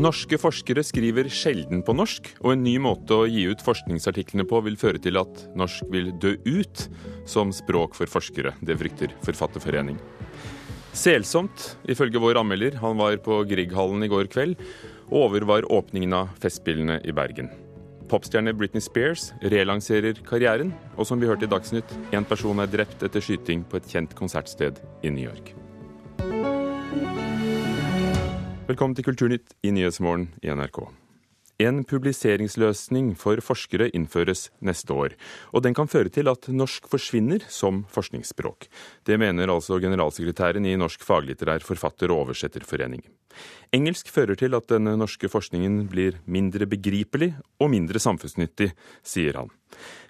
Norske forskere skriver sjelden på norsk, og en ny måte å gi ut forskningsartiklene på vil føre til at norsk vil dø ut som språk for forskere. Det frykter Forfatterforening. Selsomt, ifølge vår anmelder. Han var på Grieghallen i går kveld og overvar åpningen av Festspillene i Bergen. Popstjerne Britney Spears relanserer karrieren, og som vi hørte i Dagsnytt, én person er drept etter skyting på et kjent konsertsted i New York. Velkommen til Kulturnytt i Nyhetsmorgen i NRK. En publiseringsløsning for forskere innføres neste år, og den kan føre til at norsk forsvinner som forskningsspråk. Det mener altså generalsekretæren i Norsk faglitterær forfatter- og oversetterforening. Engelsk fører til at den norske forskningen blir mindre begripelig og mindre samfunnsnyttig, sier han.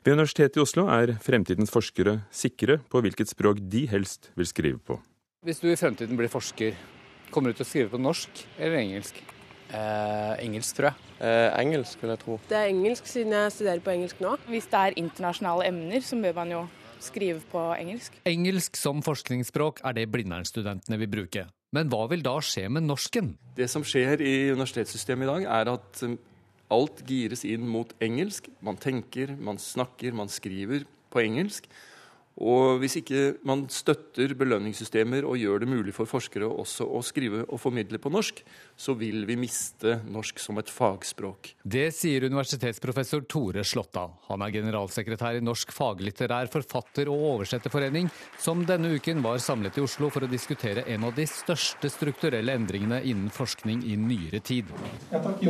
Ved Universitetet i Oslo er fremtidens forskere sikre på hvilket språk de helst vil skrive på. Hvis du i fremtiden blir forsker, Kommer du til å skrive på norsk eller engelsk? Eh, engelsk, tror jeg. Eh, engelsk, vil jeg tro. Det er engelsk, siden jeg studerer på engelsk nå. Hvis det er internasjonale emner, så bør man jo skrive på engelsk. Engelsk som forskningsspråk er det Blindern-studentene vil bruke. Men hva vil da skje med norsken? Det som skjer i universitetssystemet i dag, er at um, alt gires inn mot engelsk. Man tenker, man snakker, man skriver på engelsk. Og hvis ikke man støtter belønningssystemer og gjør det mulig for forskere også å skrive og formidle på norsk, så vil vi miste norsk som et fagspråk. Det sier universitetsprofessor Tore Slåtta. Han er generalsekretær i Norsk faglitterær forfatter- og oversetterforening, som denne uken var samlet i Oslo for å diskutere en av de største strukturelle endringene innen forskning i nyere tid. Ja, takk,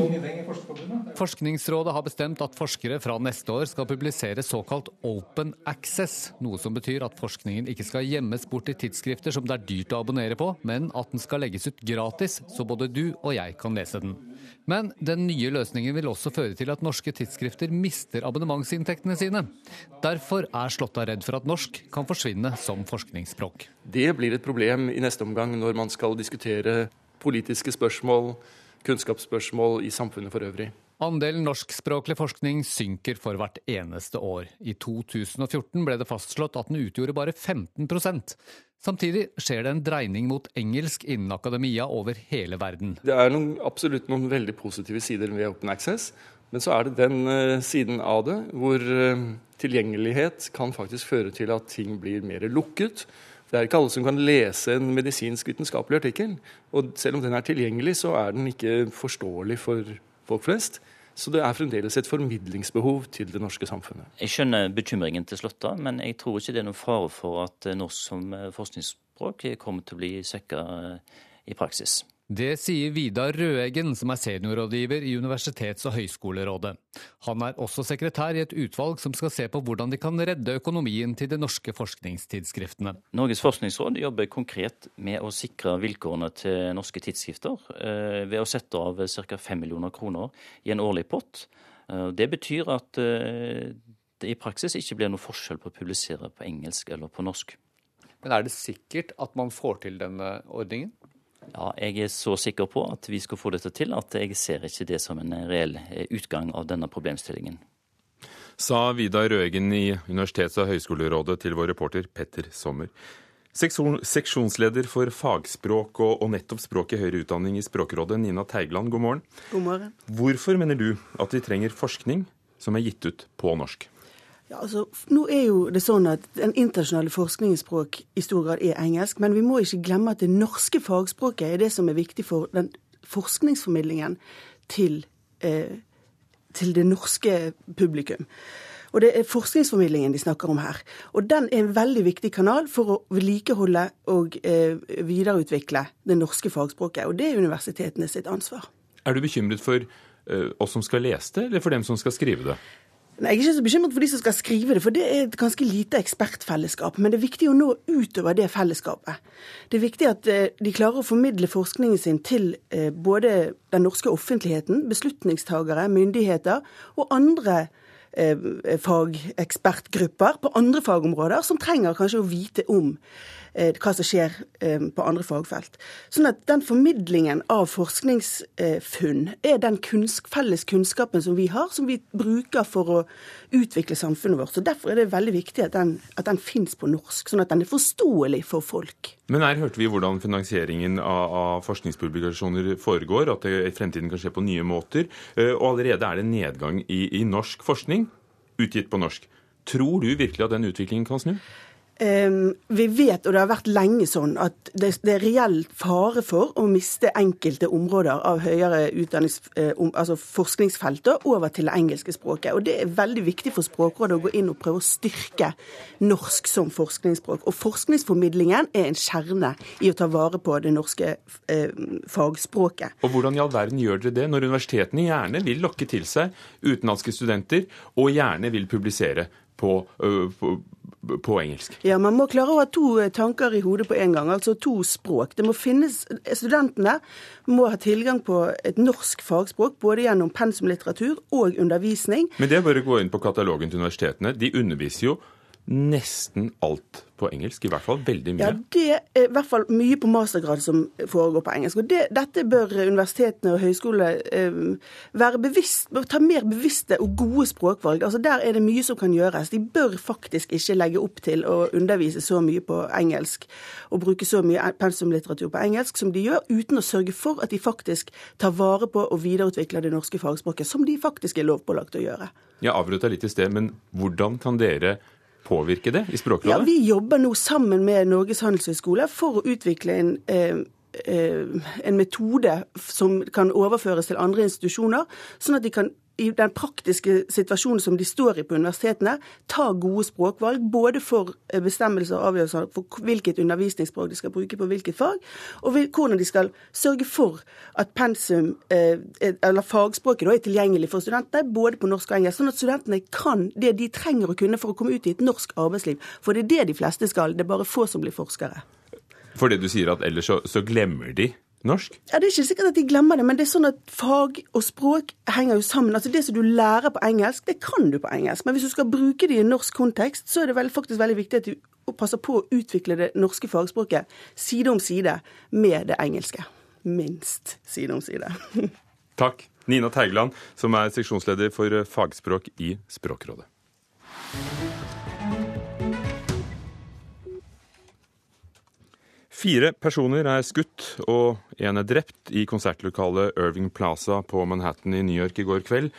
Forskningsrådet har bestemt at forskere fra neste år skal publisere såkalt open access, noe som betyr at forskningen ikke skal gjemmes bort i tidsskrifter som det er dyrt å abonnere på, men at den skal legges ut gratis, så både du og jeg kan lese den. Men den nye løsningen vil også føre til at norske tidsskrifter mister abonnementsinntektene sine. Derfor er Slåtta redd for at norsk kan forsvinne som forskningsspråk. Det blir et problem i neste omgang når man skal diskutere politiske spørsmål, kunnskapsspørsmål i samfunnet for øvrig. Andelen norskspråklig forskning synker for hvert eneste år. I 2014 ble det fastslått at den utgjorde bare 15% Samtidig skjer det en dreining mot engelsk innen akademia over hele verden. Det er noen, absolutt noen veldig positive sider ved Open Access. Men så er det den uh, siden av det hvor uh, tilgjengelighet kan faktisk føre til at ting blir mer lukket. Det er ikke alle som kan lese en medisinsk vitenskapelig artikkel. Og selv om den er tilgjengelig, så er den ikke forståelig for folk flest. Så det er fremdeles et formidlingsbehov til det norske samfunnet. Jeg skjønner bekymringen til Slåtta, men jeg tror ikke det er noen fare for at norsk som forskningsspråk kommer til å bli svekka i praksis. Det sier Vidar Røeggen, som er seniorrådgiver i Universitets- og høyskolerådet. Han er også sekretær i et utvalg som skal se på hvordan de kan redde økonomien til de norske forskningstidsskriftene. Norges forskningsråd jobber konkret med å sikre vilkårene til norske tidsskrifter eh, ved å sette av ca. 5 millioner kroner i en årlig pott. Eh, det betyr at eh, det i praksis ikke blir noe forskjell på å publisere på engelsk eller på norsk. Men er det sikkert at man får til denne ordningen? Ja, jeg er så sikker på at vi skal få dette til at jeg ser ikke det som en reell eh, utgang av denne problemstillingen. Sa Vidar Røegen i Universitets- og høyskolerådet til vår reporter Petter Sommer. Seksjonsleder for fagspråk og, og nettopp språk i høyere utdanning i Språkrådet, Nina Teigland, god morgen. God morgen. Hvorfor mener du at vi trenger forskning som er gitt ut på norsk? Ja, altså, nå er jo det sånn at Den internasjonale forskningsspråk i stor grad er engelsk, men vi må ikke glemme at det norske fagspråket er det som er viktig for den forskningsformidlingen til, eh, til det norske publikum. Og Det er forskningsformidlingen de snakker om her. Og Den er en veldig viktig kanal for å vedlikeholde og eh, videreutvikle det norske fagspråket. Og det er universitetene sitt ansvar. Er du bekymret for eh, oss som skal lese det, eller for dem som skal skrive det? Nei, Jeg er ikke så bekymret for de som skal skrive det, for det er et ganske lite ekspertfellesskap. Men det er viktig å nå utover det fellesskapet. Det er viktig at eh, de klarer å formidle forskningen sin til eh, både den norske offentligheten, beslutningstagere, myndigheter og andre fagekspertgrupper på andre fagområder som trenger kanskje å vite om Eh, hva som skjer eh, på andre fagfelt. Sånn at den formidlingen av forskningsfunn er den kunns felles kunnskapen som vi har, som vi bruker for å utvikle samfunnet vårt. Så Derfor er det veldig viktig at den, at den finnes på norsk, sånn at den er forståelig for folk. Men her hørte vi hvordan finansieringen av, av forskningspublikasjoner foregår, at det i fremtiden kan skje på nye måter. Eh, og allerede er det nedgang i, i norsk forskning, utgitt på norsk. Tror du virkelig at den utviklingen kan snu? Um, vi vet, og det har vært lenge sånn, at det, er reell fare for å miste enkelte områder av høyere um, altså forskningsfelter over til det engelske språket. Og Det er veldig viktig for Språkrådet å gå inn og prøve å styrke norsk som forskningsspråk. Og forskningsformidlingen er en kjerne i å ta vare på det norske uh, fagspråket. Og Hvordan i all verden gjør dere det, når universitetene gjerne vil lokke til seg utenlandske studenter, og gjerne vil publisere på, på på engelsk? Ja, Man må klare å ha to eh, tanker i hodet på en gang, altså to språk. Det må finnes, Studentene må ha tilgang på et norsk fagspråk, både gjennom pensumlitteratur og undervisning. Men det er bare å gå inn på katalogen til universitetene. De underviser jo nesten alt på engelsk, i hvert fall veldig mye. Ja, Det er i hvert fall mye på mastergrad som foregår på engelsk. og det, Dette bør universitetene og høyskolene eh, være bevisst, ta mer bevisste og gode språkvalg. Altså Der er det mye som kan gjøres. De bør faktisk ikke legge opp til å undervise så mye på engelsk og bruke så mye pensumlitteratur på engelsk som de gjør, uten å sørge for at de faktisk tar vare på og videreutvikler det norske fagspråket, som de faktisk er lovpålagt å gjøre. Jeg avbrøt deg litt i sted, men hvordan kan dere påvirke det i Språkrådet? Ja, Vi jobber nå sammen med Norges handelshøyskole for å utvikle en eh, eh, en metode som kan overføres til andre institusjoner, sånn at de kan i den praktiske situasjonen som de står i på universitetene, ta gode språkvalg. Både for eh, bestemmelser og avgjørelser for hvilket undervisningsspråk de skal bruke på hvilket fag, og hvordan de skal sørge for at pensum, eh, eller fagspråket, er tilgjengelig for studentene, både på norsk og engelsk. Sånn at studentene kan det de trenger å kunne for å komme ut i et norsk arbeidsliv. For det er det de fleste skal. Det er bare få som blir forskere. For det du sier at ellers så, så glemmer de norsk? Ja, Det er ikke sikkert at de glemmer det, men det er sånn at fag og språk henger jo sammen. Altså Det som du lærer på engelsk, det kan du på engelsk. Men hvis du skal bruke det i en norsk kontekst, så er det vel, faktisk veldig viktig at du passer på å utvikle det norske fagspråket side om side med det engelske. Minst side om side. Takk. Nina Teigeland, som er seksjonsleder for fagspråk i Språkrådet. Fire personer er skutt og én er drept i konsertlokalet Irving Plaza på Manhattan i New York i går kveld.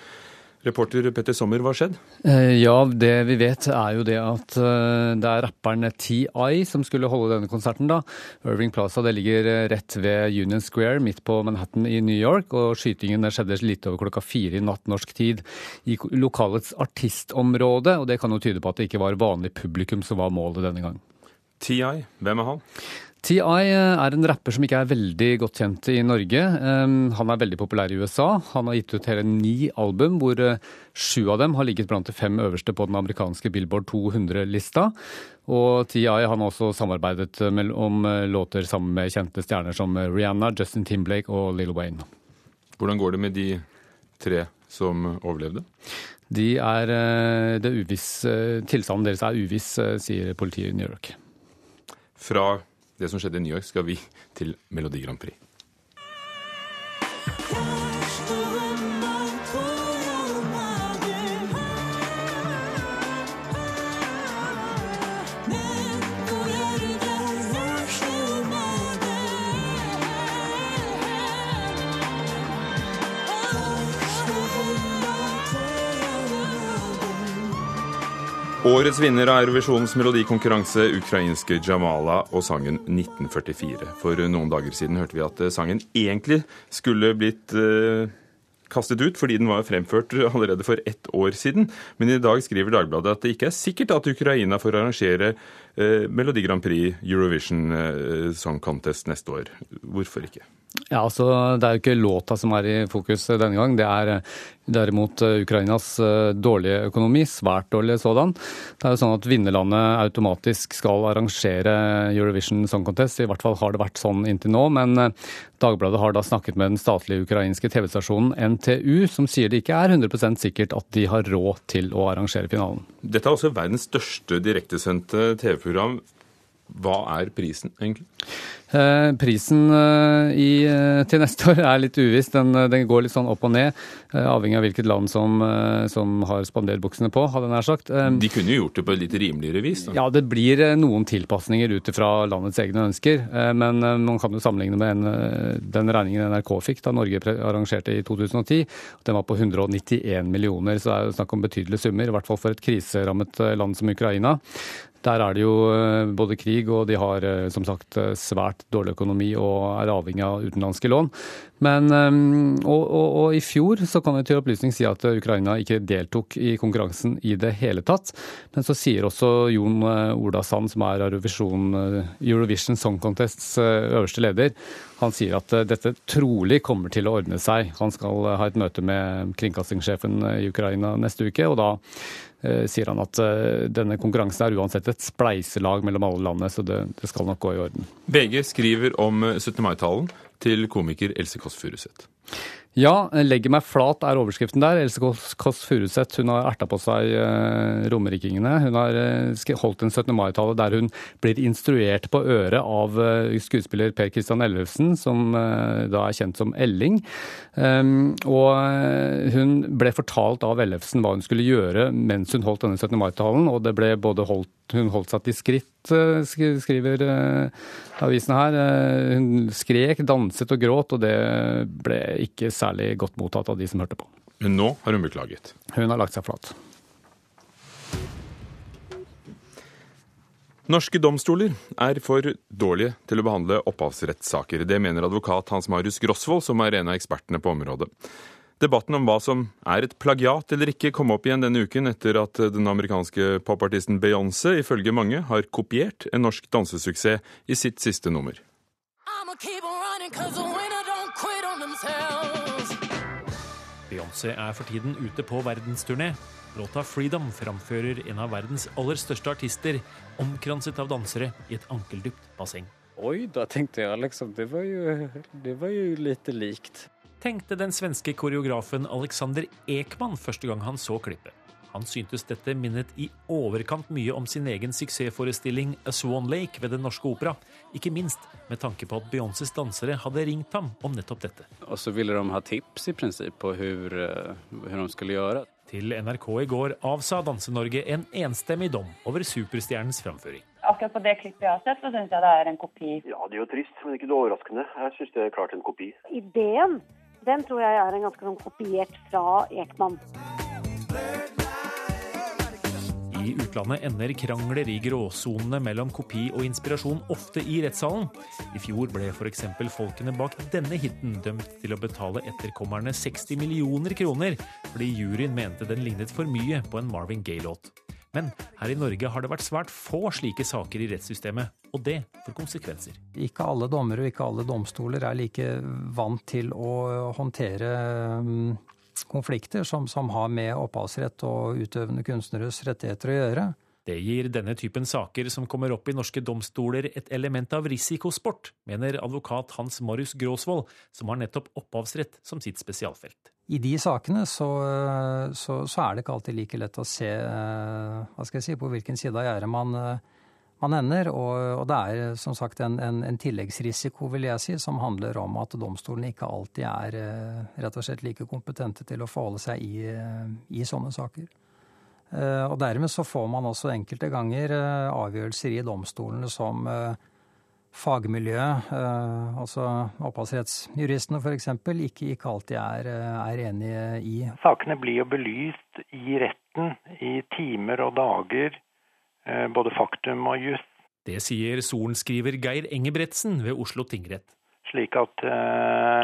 Reporter Petter Sommer, hva skjedde? skjedd? ja, det vi vet er jo det at eh, det er rapperen T.I. som skulle holde denne konserten. da. Irving Plaza det ligger eh, rett ved Union Square midt på Manhattan i New York. og Skytingen skjedde litt over klokka fire i natt norsk tid i lokalets artistområde. og Det kan jo tyde på at det ikke var vanlig publikum som var målet denne gang. T.I., hvem er han? T.I. Eh, er en rapper som ikke er veldig godt kjent i Norge. Han er veldig populær i USA. Han har gitt ut hele ni album, hvor eh, sju av dem har ligget blant de fem øverste på den amerikanske Billboard 200-lista. Og T.I. har også samarbeidet om eh, låter sammen med kjente stjerner som Rihanna, Justin Timblake og Lill Wayne. Hvordan går det med de tre som overlevde? De er, det uviss, Tilstanden deres er uviss, sier politiet i New York. Fra det som skjedde i New York, skal vi til Melodi Grand Prix. Årets vinner av Eurovisjonens melodikonkurranse, ukrainske Jamala og sangen 1944. For noen dager siden hørte vi at sangen egentlig skulle blitt eh, kastet ut fordi den var fremført allerede for ett år siden. Men i dag skriver Dagbladet at det ikke er sikkert at Ukraina får arrangere eh, Melodi Grand Prix Eurovision eh, Song Contest neste år. Hvorfor ikke? Ja, altså Det er jo ikke låta som er i fokus denne gang. Det er eh, derimot eh, Ukrainas eh, dårlige økonomi, svært dårlig sådan. Det er jo sånn at vinnerlandet automatisk skal arrangere Eurovision Song Contest. I hvert fall har det vært sånn inntil nå. Men Dagbladet har da snakket med den statlige ukrainske TV-stasjonen NTU, som sier det ikke er 100% sikkert at de har råd til å arrangere finalen. Dette er også verdens største direktesendte TV-program. Hva er prisen, egentlig? Eh, prisen eh, i, eh, til neste år er litt uviss. Den, den, går litt sånn opp og ned, avhengig av hvilket land som, som har spanderbuksene på, hadde jeg nær sagt. De kunne jo gjort det på litt rimeligere vis? Da. Ja, det blir noen tilpasninger ut fra landets egne ønsker. Men man kan jo sammenligne med en, den regningen NRK fikk da Norge arrangerte i 2010. Den var på 191 millioner, så det er jo snakk om betydelige summer. I hvert fall for et kriserammet land som Ukraina. Der er det jo eh, både krig, og de har eh, som sagt eh, svært dårlig økonomi og er avhengig av utenlandske lån. Men, og, og, og, i fjor så kan vi til opplysning si at Ukraina ikke deltok i konkurransen i det hele tatt. Men så sier også Jon Ola Sand, som er Eurovision, Eurovision Song Contests øverste leder, han sier at dette trolig kommer til å ordne seg. Han skal ha et møte med kringkastingssjefen i Ukraina neste uke, og da sier han at eh, denne konkurransen er uansett et spleiselag mellom alle landene, så det, det skal nok gå i orden. VG skriver om 17. Eh, mai-talen til komiker Else Kåss Furuseth. Ja, 'Legger meg flat' er overskriften der. Else Kåss Furuseth hun har erta på seg eh, romerikingene. Hun har eh, holdt en 17. mai-tale der hun blir instruert på øret av eh, skuespiller Per Kristian Ellefsen, som eh, da er kjent som Elling. Um, og eh, hun ble fortalt av Ellefsen hva hun skulle gjøre mens hun holdt denne 17. mai-talen, og det ble både holdt hun holdt seg til skritt, eh, skriver eh, avisen her. Eh, hun skrek, danset og gråt, og det ble ikke særlig godt mottatt av de som hørte på. Men nå har hun beklaget? Hun har lagt seg flat. Norske domstoler er for dårlige til å behandle opphavsrettssaker. Det mener advokat Hans Marius Grosvold, som er en av ekspertene på området. Debatten om hva som er et plagiat eller ikke, kom opp igjen denne uken etter at den amerikanske popartisten Beyoncé ifølge mange har kopiert en norsk dansesuksess i sitt siste nummer. Beyoncé er for tiden ute på verdensturné. Låta 'Freedom' framfører en av verdens aller største artister, omkranset av dansere i et ankeldypt basseng. Oi, da tenkte jeg liksom Det var jo, det var jo litt likt tenkte den svenske koreografen Alexander Ekman første gang han så klippet. Han syntes dette minnet i overkant mye om sin egen suksessforestilling A Swan Lake ved Den Norske Opera. Ikke minst med tanke på at Beyoncés dansere hadde ringt ham om nettopp dette. Og så ville de ha tips i prinsipp på hvordan eh, de skulle gjøre. Til NRK i går avsa Danse-Norge en enstemmig dom over superstjernens framføring. Akkurat på det klippet jeg har sett, så syns jeg det er en kopi. Ja, det er jo trist, men ikke noe overraskende. Jeg syns det er klart en kopi. Ideen den tror jeg er en ganske sånn kopiert fra Ekman. I utlandet ender krangler i gråsonene mellom kopi og inspirasjon ofte i rettssalen. I fjor ble f.eks. folkene bak denne hiten dømt til å betale etterkommerne 60 millioner kroner fordi juryen mente den lignet for mye på en Marvin Gaye-låt. Men her i Norge har det vært svært få slike saker i rettssystemet, og det får konsekvenser. Ikke alle dommere og ikke alle domstoler er like vant til å håndtere mm, konflikter som, som har med opphavsrett og utøvende kunstneres rettigheter å gjøre. Det gir denne typen saker som kommer opp i norske domstoler et element av risikosport, mener advokat Hans Marius Gråsvold, som har nettopp opphavsrett som sitt spesialfelt. I de sakene så, så, så er det ikke alltid like lett å se hva skal jeg si, på hvilken side av gjerdet man, man ender. Og, og, det er som sagt en, en, en, tilleggsrisiko, vil jeg si, som handler om at domstolene ikke alltid er rett og slett like kompetente til å forholde seg i, i sånne saker. Og dermed så får man også enkelte ganger avgjørelser i domstolene som fagmiljøet, altså opphavsrettsjuristene f.eks., ikke, ikke alltid er, er enige i. Sakene blir jo belyst i retten i timer og dager Eh, både faktum og juss. Det sier sorenskriver Geir Engebretsen ved Oslo tingrett. Slik at eh,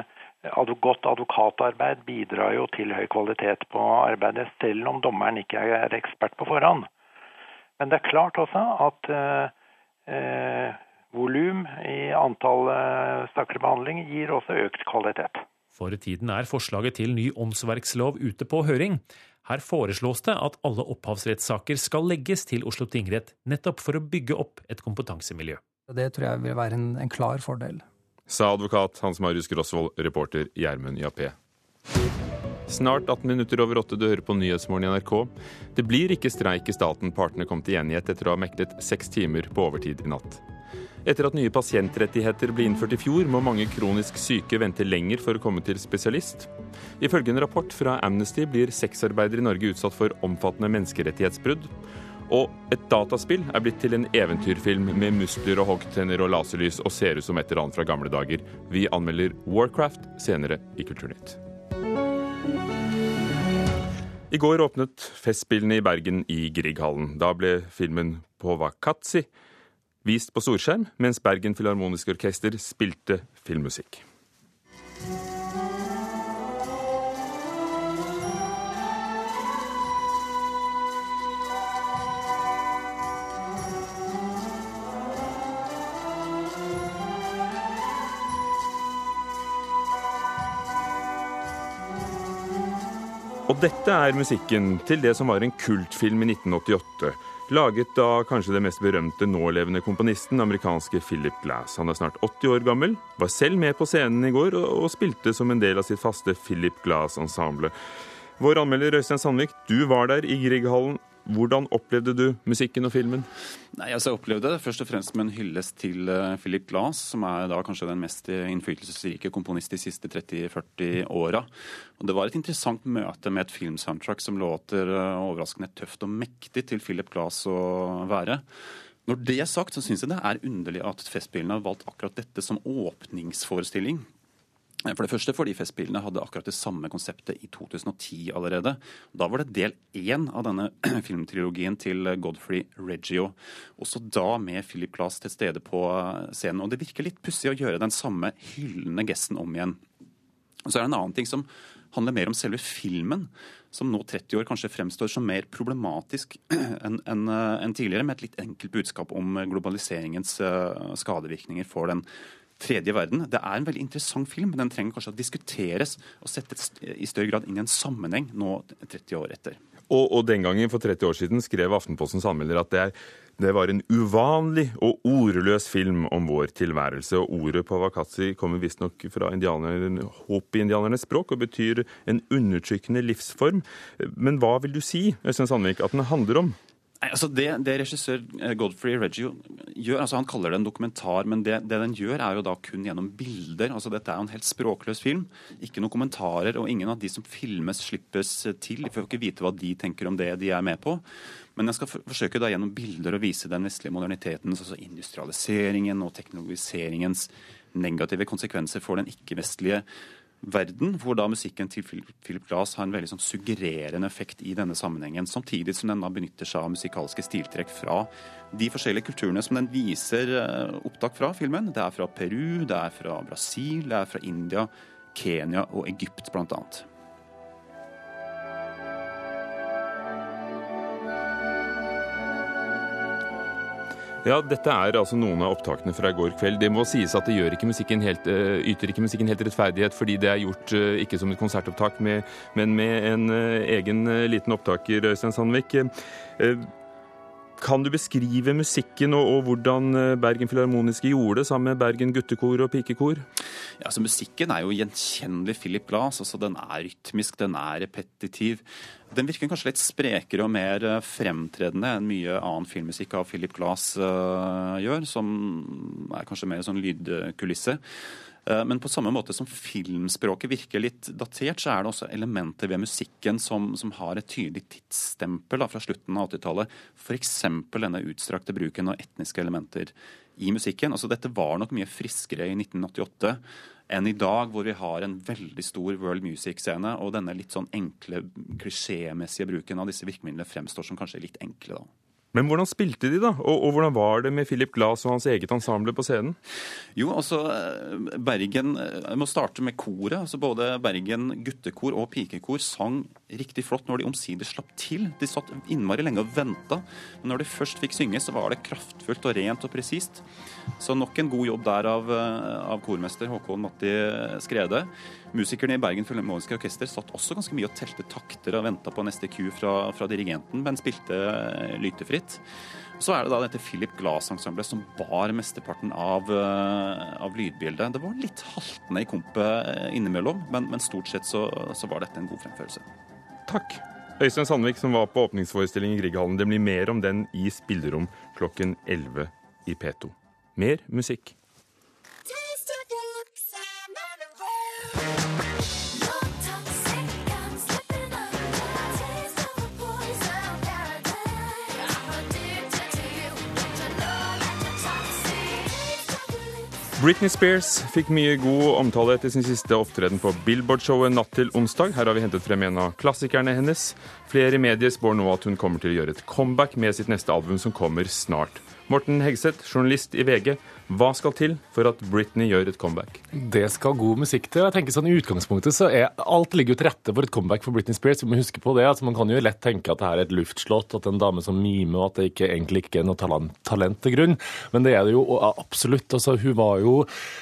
godt advokatarbeid bidrar jo til høy kvalitet på arbeidet, selv om dommeren ikke er ekspert på forhånd. Men det er klart også at eh, volum i antall saker til behandling gir også økt kvalitet. For tiden er forslaget til ny åndsverkslov ute på høring. Her foreslås det at alle opphavsrettssaker skal legges til Oslo tingrett, nettopp for å bygge opp et kompetansemiljø. Det tror jeg vil være en, en klar fordel. Sa advokat Hans Marius Grosvold, reporter Gjermund Jappé. Snart 18 minutter over åtte, du hører på Nyhetsmorgen i NRK. Det blir ikke streik i staten. Partene kom til enighet etter å ha meklet seks timer på overtid i natt. Etter at nye pasientrettigheter ble innført i fjor, må mange kronisk syke vente lenger for å komme til spesialist. Ifølge en rapport fra Amnesty blir sexarbeidere i Norge utsatt for omfattende menneskerettighetsbrudd. Og et dataspill er blitt til en eventyrfilm med muskler og hoggtenner og laserlys og ser ut som et eller annet fra gamle dager. Vi anmelder Warcraft senere i Kulturnytt. I går åpnet Festspillene i Bergen i Grieghallen. Da ble filmen Povakatsi vist på storskjerm, mens Bergen Filharmoniske Orkester spilte filmmusikk. Og dette er musikken til det som var en kultfilm i 1988. Laget av kanskje det mest berømte nålevende komponisten, amerikanske Philip Glass. Han er snart 80 år gammel, var selv med på scenen i går og, og spilte som en del av sitt faste Philip Glass-ensemble. Vår anmelder Øystein Sandvik, du var der i Grieghallen. Hvordan opplevde du musikken og filmen? Nei, altså Jeg opplevde det først og fremst med en hyllest til uh, Philip Glass, som er da kanskje den mest innflytelsesrike komponist de siste 30-40 åra. Det var et interessant møte med et filmsoundtrack som låter uh, overraskende tøft og mektig til Philip Glass å være. Når det er sagt, så syns jeg det er underlig at Festspillene har valgt akkurat dette som åpningsforestilling for det første fordi Festspillene hadde akkurat det samme konseptet i 2010 allerede. Da var det del én av denne filmtrilogien til Godfrey Reggio. Også da med Philip Glass til stede på scenen. Og det virker litt pussig å gjøre den samme hyllende gesten om igjen. Og så er det en annen ting som handler mer om selve filmen, som nå 30 år kanskje fremstår som mer problematisk enn en, en tidligere, med et litt enkelt budskap om globaliseringens eh, skadevirkninger for den tredje verden. Det er en veldig interessant film, men den trenger kanskje å diskuteres og settes i større grad inn i en sammenheng nå 30 år etter. Og, og den gangen, for 30 år siden, skrev Aftenpostens anmelder at det, er, det, var en uvanlig og ordløs film om vår tilværelse. Og ordet pavakatsi kommer visstnok fra hopi-indianernes språk og betyr en undertrykkende livsform. Men hva vil du si, Øystein Sandvik, at den handler om? Nei, altså det, det, regissør eh, Godfrey Reggio gjør, altså Han kaller det en dokumentar, men det, det, den gjør, er jo da kun gjennom bilder. altså Dette er jo en helt språkløs film. Ikke noen kommentarer, og ingen av de som filmes, slippes til. Vi får ikke vite hva de tenker om det de er med på. Men jeg skal forsøke da gjennom bilder å vise den vestlige moderniteten, altså industrialiseringen og teknologiseringens negative konsekvenser for den ikke-vestlige verden, hvor da musikken til Philip Glass har en veldig sånn suggererende effekt i denne sammenhengen. Samtidig som den da benytter seg av musikalske stiltrekk fra de forskjellige kulturene som den viser eh, opptak fra filmen. Det er fra Peru, det er fra Brasil, det er fra India, Kenya og Egypt blant annet. Ja, Dette er altså noen av opptakene fra i går kveld. Det må sies at det ikke helt, uh, yter ikke musikken helt rettferdighet, fordi det er gjort uh, ikke som et konsertopptak, men med en uh, egen liten opptaker, Øystein Sandvik. Kan du beskrive musikken og, og, hvordan Bergen Filharmoniske gjorde det sammen med Bergen guttekor og pikekor? Ja, altså Musikken er jo gjenkjennelig Philip Glass. altså Den er rytmisk, den er repetitiv. Den virker kanskje litt sprekere og mer eh, fremtredende enn mye annen filmmusikk av Philip Glass uh, gjør, som er kanskje mer sånn lydkulisse. Uh, men på samme måte som filmspråket virker litt datert, så er det også elementer ved musikken som, som har et tydelig tidsstempel da, fra slutten av 80-tallet. F.eks. denne utstrakte bruken av etniske elementer i musikken. Altså, dette var nok mye friskere i 1988 enn i dag, hvor vi har en veldig stor world music-scene, og denne litt sånn enkle, klisjémessige bruken av disse virkemidlene fremstår som kanskje litt enkle. da. Men hvordan spilte de, da? Og, og, hvordan var det med Philip Glass og hans eget ensemble på scenen? Jo, altså Bergen Jeg må starte med koret. altså Både Bergen guttekor og pikekor sang riktig flott når de omsider slapp til. De satt innmari lenge og venta. Men når de først fikk synge, så var det kraftfullt og rent og presist. Så nok en god jobb der av, av kormester Håkon Matti Skrede. Musikerne i Bergen Filharmoniske Orkester satt også ganske mye og telte takter og venta på neste ku fra, fra, dirigenten, men spilte lytefritt. Så er det da dette Philip Glass-ensemblet som bar mesteparten av, av, lydbildet. Det var litt haltende i kompet innimellom, men, men stort sett så, så, var dette en god fremførelse. Takk. Øystein Sandvik som var på åpningsforestilling i Grieghallen. Det blir mer om den i spillerom klokken 11 i P2. Mer musikk. Britney Spears fikk mye god omtale etter sin siste opptreden på Billboard-showet natt til onsdag. Her har vi hentet frem en av klassikerne hennes. Flere medier spår nå at hun kommer til å gjøre et comeback med sitt neste album, som kommer snart. Morten Hegseth, journalist i VG. Hva skal til for at Britney gjør et comeback? Det skal god musikk til. Jeg tenker sånn I utgangspunktet så er alt ligger jo til rette for et comeback for Britney Spears. Vi må huske på det. Altså, man kan jo lett tenke at det her er et luftslott, at det er en dame som mimer, og at det ikke, egentlig ikke er noe talent, talent til grunn. Men det er det jo absolutt. Altså, hun var jo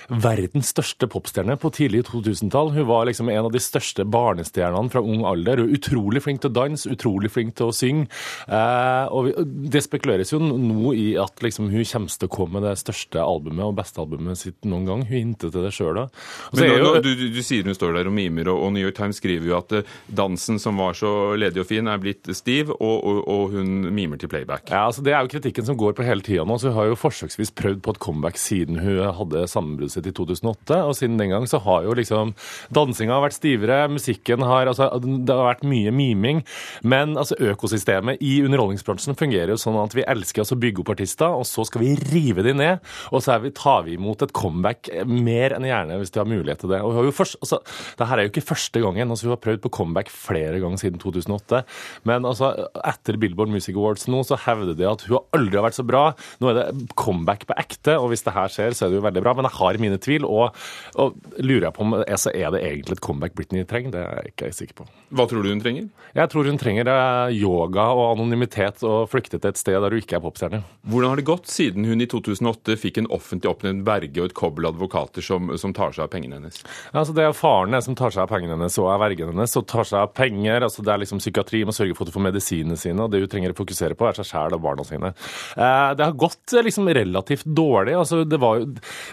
verdens største popstjerne på tidlig 2000-tall. Hun var liksom en av de største barnestjernene fra ung alder. Hun er utrolig flink til å danse, utrolig flink til å synge. Eh, og det spekuleres jo nå i at liksom, hun kommer til å komme med det største albumet og beste albumet sitt noen gang. Hun hintet til det sjøl da. Men nå, jo, du, du, du, sier hun står der og mimer, og, New York Times skriver jo at uh, dansen som var så ledig og fin, er blitt stiv, og, og, og, hun mimer til playback. Ja, altså Det er jo kritikken som går på hele tida nå. så Hun har jo forsøksvis prøvd på et comeback siden hun hadde sammenbruddet sitt i 2008. Og siden den gang så har jo liksom dansinga vært stivere, musikken har altså Det har vært mye miming. Men altså økosystemet i underholdningsbransjen fungerer jo sånn at vi elsker å bygge opp artister og så skal vi rive de ned. Og så vi, tar vi imot et comeback mer enn gjerne hvis de har mulighet til det. Og først, altså, det her er jo ikke første gangen. altså Vi har prøvd på comeback flere ganger siden 2008. Men altså, etter Billboard Music Awards nå, så hevder de at hun aldri har vært så bra. Nå er det comeback på ekte, og hvis det her skjer, så er det jo veldig bra. Men jeg har mine tvil, og, og lurer jeg på om så er det egentlig et comeback Britney trenger. Det er jeg ikke sikker på. Hva tror du hun trenger? Jeg tror hun trenger eh, yoga og anonymitet og flykte til et sted der hun ikke er popstjerne. Hvordan har det gått siden hun i 2008 fikk en offentlig oppnevnt verge og et kobbel advokater som, som, tar seg av pengene hennes? Altså Det er faren som tar seg av pengene hennes og er vergen hennes og tar seg av penger. altså Det er liksom psykiatri, må sørge for at få får medisinene sine, og det hun trenger å fokusere på, er seg sjæl og barna sine. Eh, det har gått eh, liksom relativt dårlig. altså jo,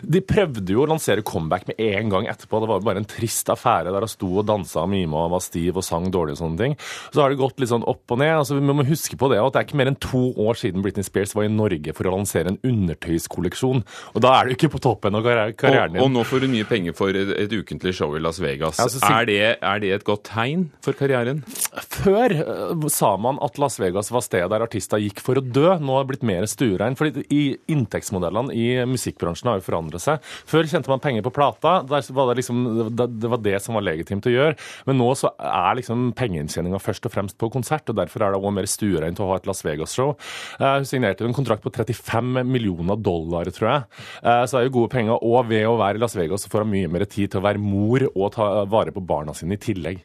De prøvde jo å lansere comeback med en gang etterpå. Det var jo bare en trist affære der hun sto og dansa og mima og var stiv og sang dårlig og sånne ting. Så har det gått litt sånn opp og ned. altså Vi må huske på det at det er ikke mer enn to år siden Britney Spears var i Norge for å lansere en undertøyskolleksjon. Og da er du ikke på toppen av karrieren din. Og, og nå får du mye penger for et, et ukentlig show i Las Vegas. Ja, altså, er, det, er, det, et godt tegn for karrieren? Før uh, sa man at Las Vegas var stedet der artister gikk for å dø. Nå har det blitt mer stuerein. fordi inntektsmodellene i musikkbransjen har jo forandret seg. Før kjente man penger på plata. Der var det, liksom, det var det som var legitimt å gjøre. Men nå så er liksom pengeinntjeninga først og fremst på konsert, og derfor er det også mer stuereint å ha et Las Vegas-show. Hun signerte en kontrakt på 35 millioner dollar, tror jeg. Uh, så det er jo gode penger. Og ved å være i Las Vegas så får han mye mer tid til å være mor og ta vare på barna sine i tillegg.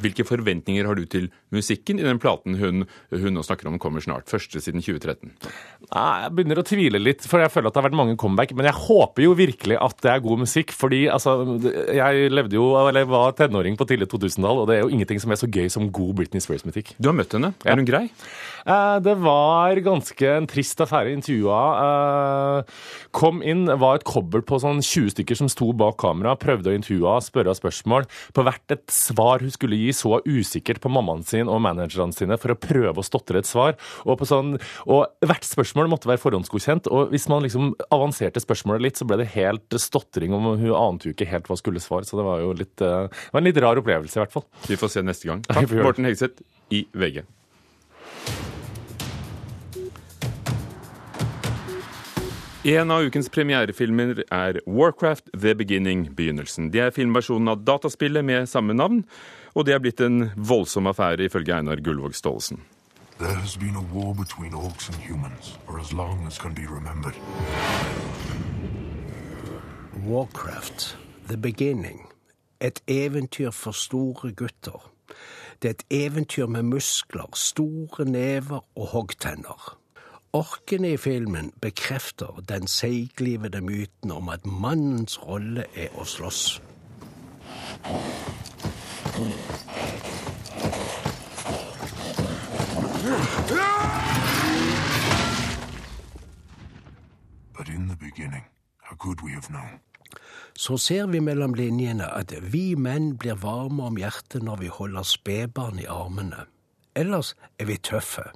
Hvilke forventninger har du til musikken i den platen hun, hun nå snakker om kommer snart? Første siden 2013? Nei, Jeg begynner å tvile litt, for jeg føler at det har vært mange comeback. Men jeg håper jo virkelig at det er god musikk. fordi altså, jeg levde jo, eller var tenåring på tidlig 2000-tall, og det er jo ingenting som er så gøy som god Britney Spears-musikk. Du har møtt henne. Er hun grei? Eh, det var ganske en trist affære. Intervjua eh, kom inn, var et kobbel på sånn 20 stykker som sto bak kamera, prøvde å intervjue, spørre spørsmål. På hvert et svar hun skulle gi, så usikkert på mammaen sin og managerne sine for å prøve å stotre et svar. Og, sånn, og hvert spørsmål måtte være forhåndsgodkjent. Og hvis man liksom avanserte spørsmålet litt, så ble det helt stotring, om hun ante jo ikke helt hva skulle svare. Så det var jo litt, eh, det var en litt rar opplevelse, i hvert fall. Vi får se neste gang. Takk, Morten Hegseth i VG. En av ukens premierefilmer er Warcraft The Beginning, begynnelsen. Det er filmversjonen av dataspillet med samme navn, og det er blitt en voldsom affære, ifølge Einar Gullvåg Staalesen. There has been a war between orcs and humans for as long as can be remembered. Warcraft, The Beginning. Et eventyr for store gutter. Det er et eventyr med muskler, store never og hoggtenner. Orkene i filmen bekrefter den seiglivede myten om at mannens rolle er å slåss. Så ser vi mellom linjene at vi menn blir varme om hjertet når vi holder spedbarn i armene. Ellers er vi tøffe.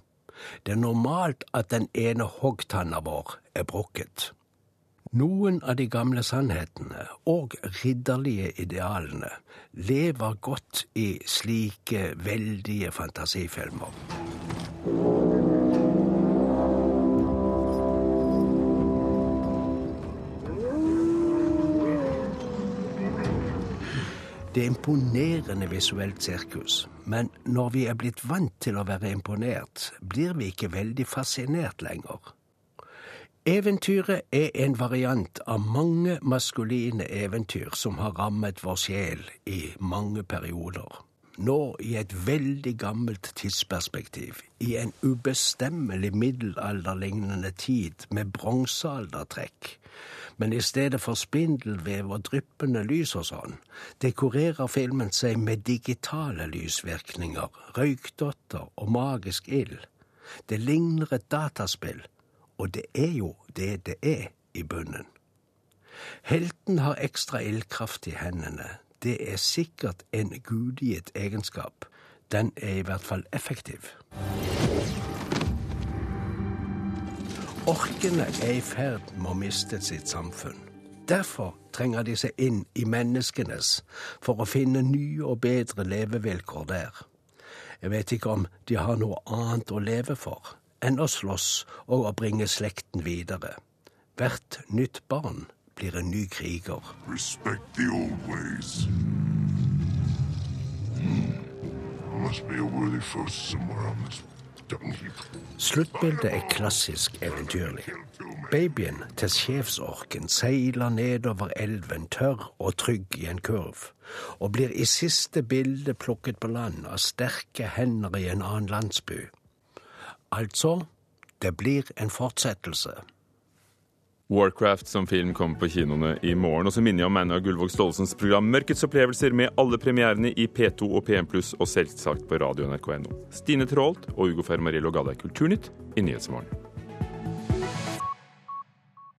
Det er normalt at den ene hoggtanna vår er brukket. Noen av de gamle sannhetene og ridderlige idealene lever godt i slike veldige fantasifilmer. Det er imponerende visuelt sirkus, men når vi er blitt vant til å være imponert, blir vi ikke veldig fascinert lenger. Eventyret er en variant av mange maskuline eventyr som har rammet vår sjel i mange perioder. Nå i et veldig gammelt tidsperspektiv, i en ubestemmelig middelalderlignende tid med bronsealdertrekk. Men i stedet for spindelvev og dryppende lys og sånn, dekorerer filmen seg med digitale lysvirkninger, røykdotter og magisk ild. Det ligner et dataspill, og det er jo det det er i bunnen. Helten har ekstra ildkraft i hendene. Det er sikkert en gudgitt egenskap. Den er i hvert fall effektiv. Orkene er i ferd med å miste sitt samfunn. Derfor trenger de seg inn i menneskenes for å finne nye og bedre levevilkår der. Jeg vet ikke om de har noe annet å leve for enn å slåss og å bringe slekten videre. Hvert nytt barn blir en ny kriger. Respect the old ways. Sluttbildet er klassisk eventyrlig. Babyen til sjefsorken seiler nedover elven tørr og trygg i en kurv, og blir i siste bilde plukket på land av sterke hender i en annen landsby. Altså, det blir en fortsettelse. Warcraft som film kommer på kinoene i morgen. Og så minner jeg om Einar Gullvåg Staalesens program Mørkets opplevelser med alle premierene i P2 og P1 Pluss og selvsagt på radio nrk.no. Stine Traalt og Ugo Fermariello ga deg Kulturnytt i Nyhetsmorgen.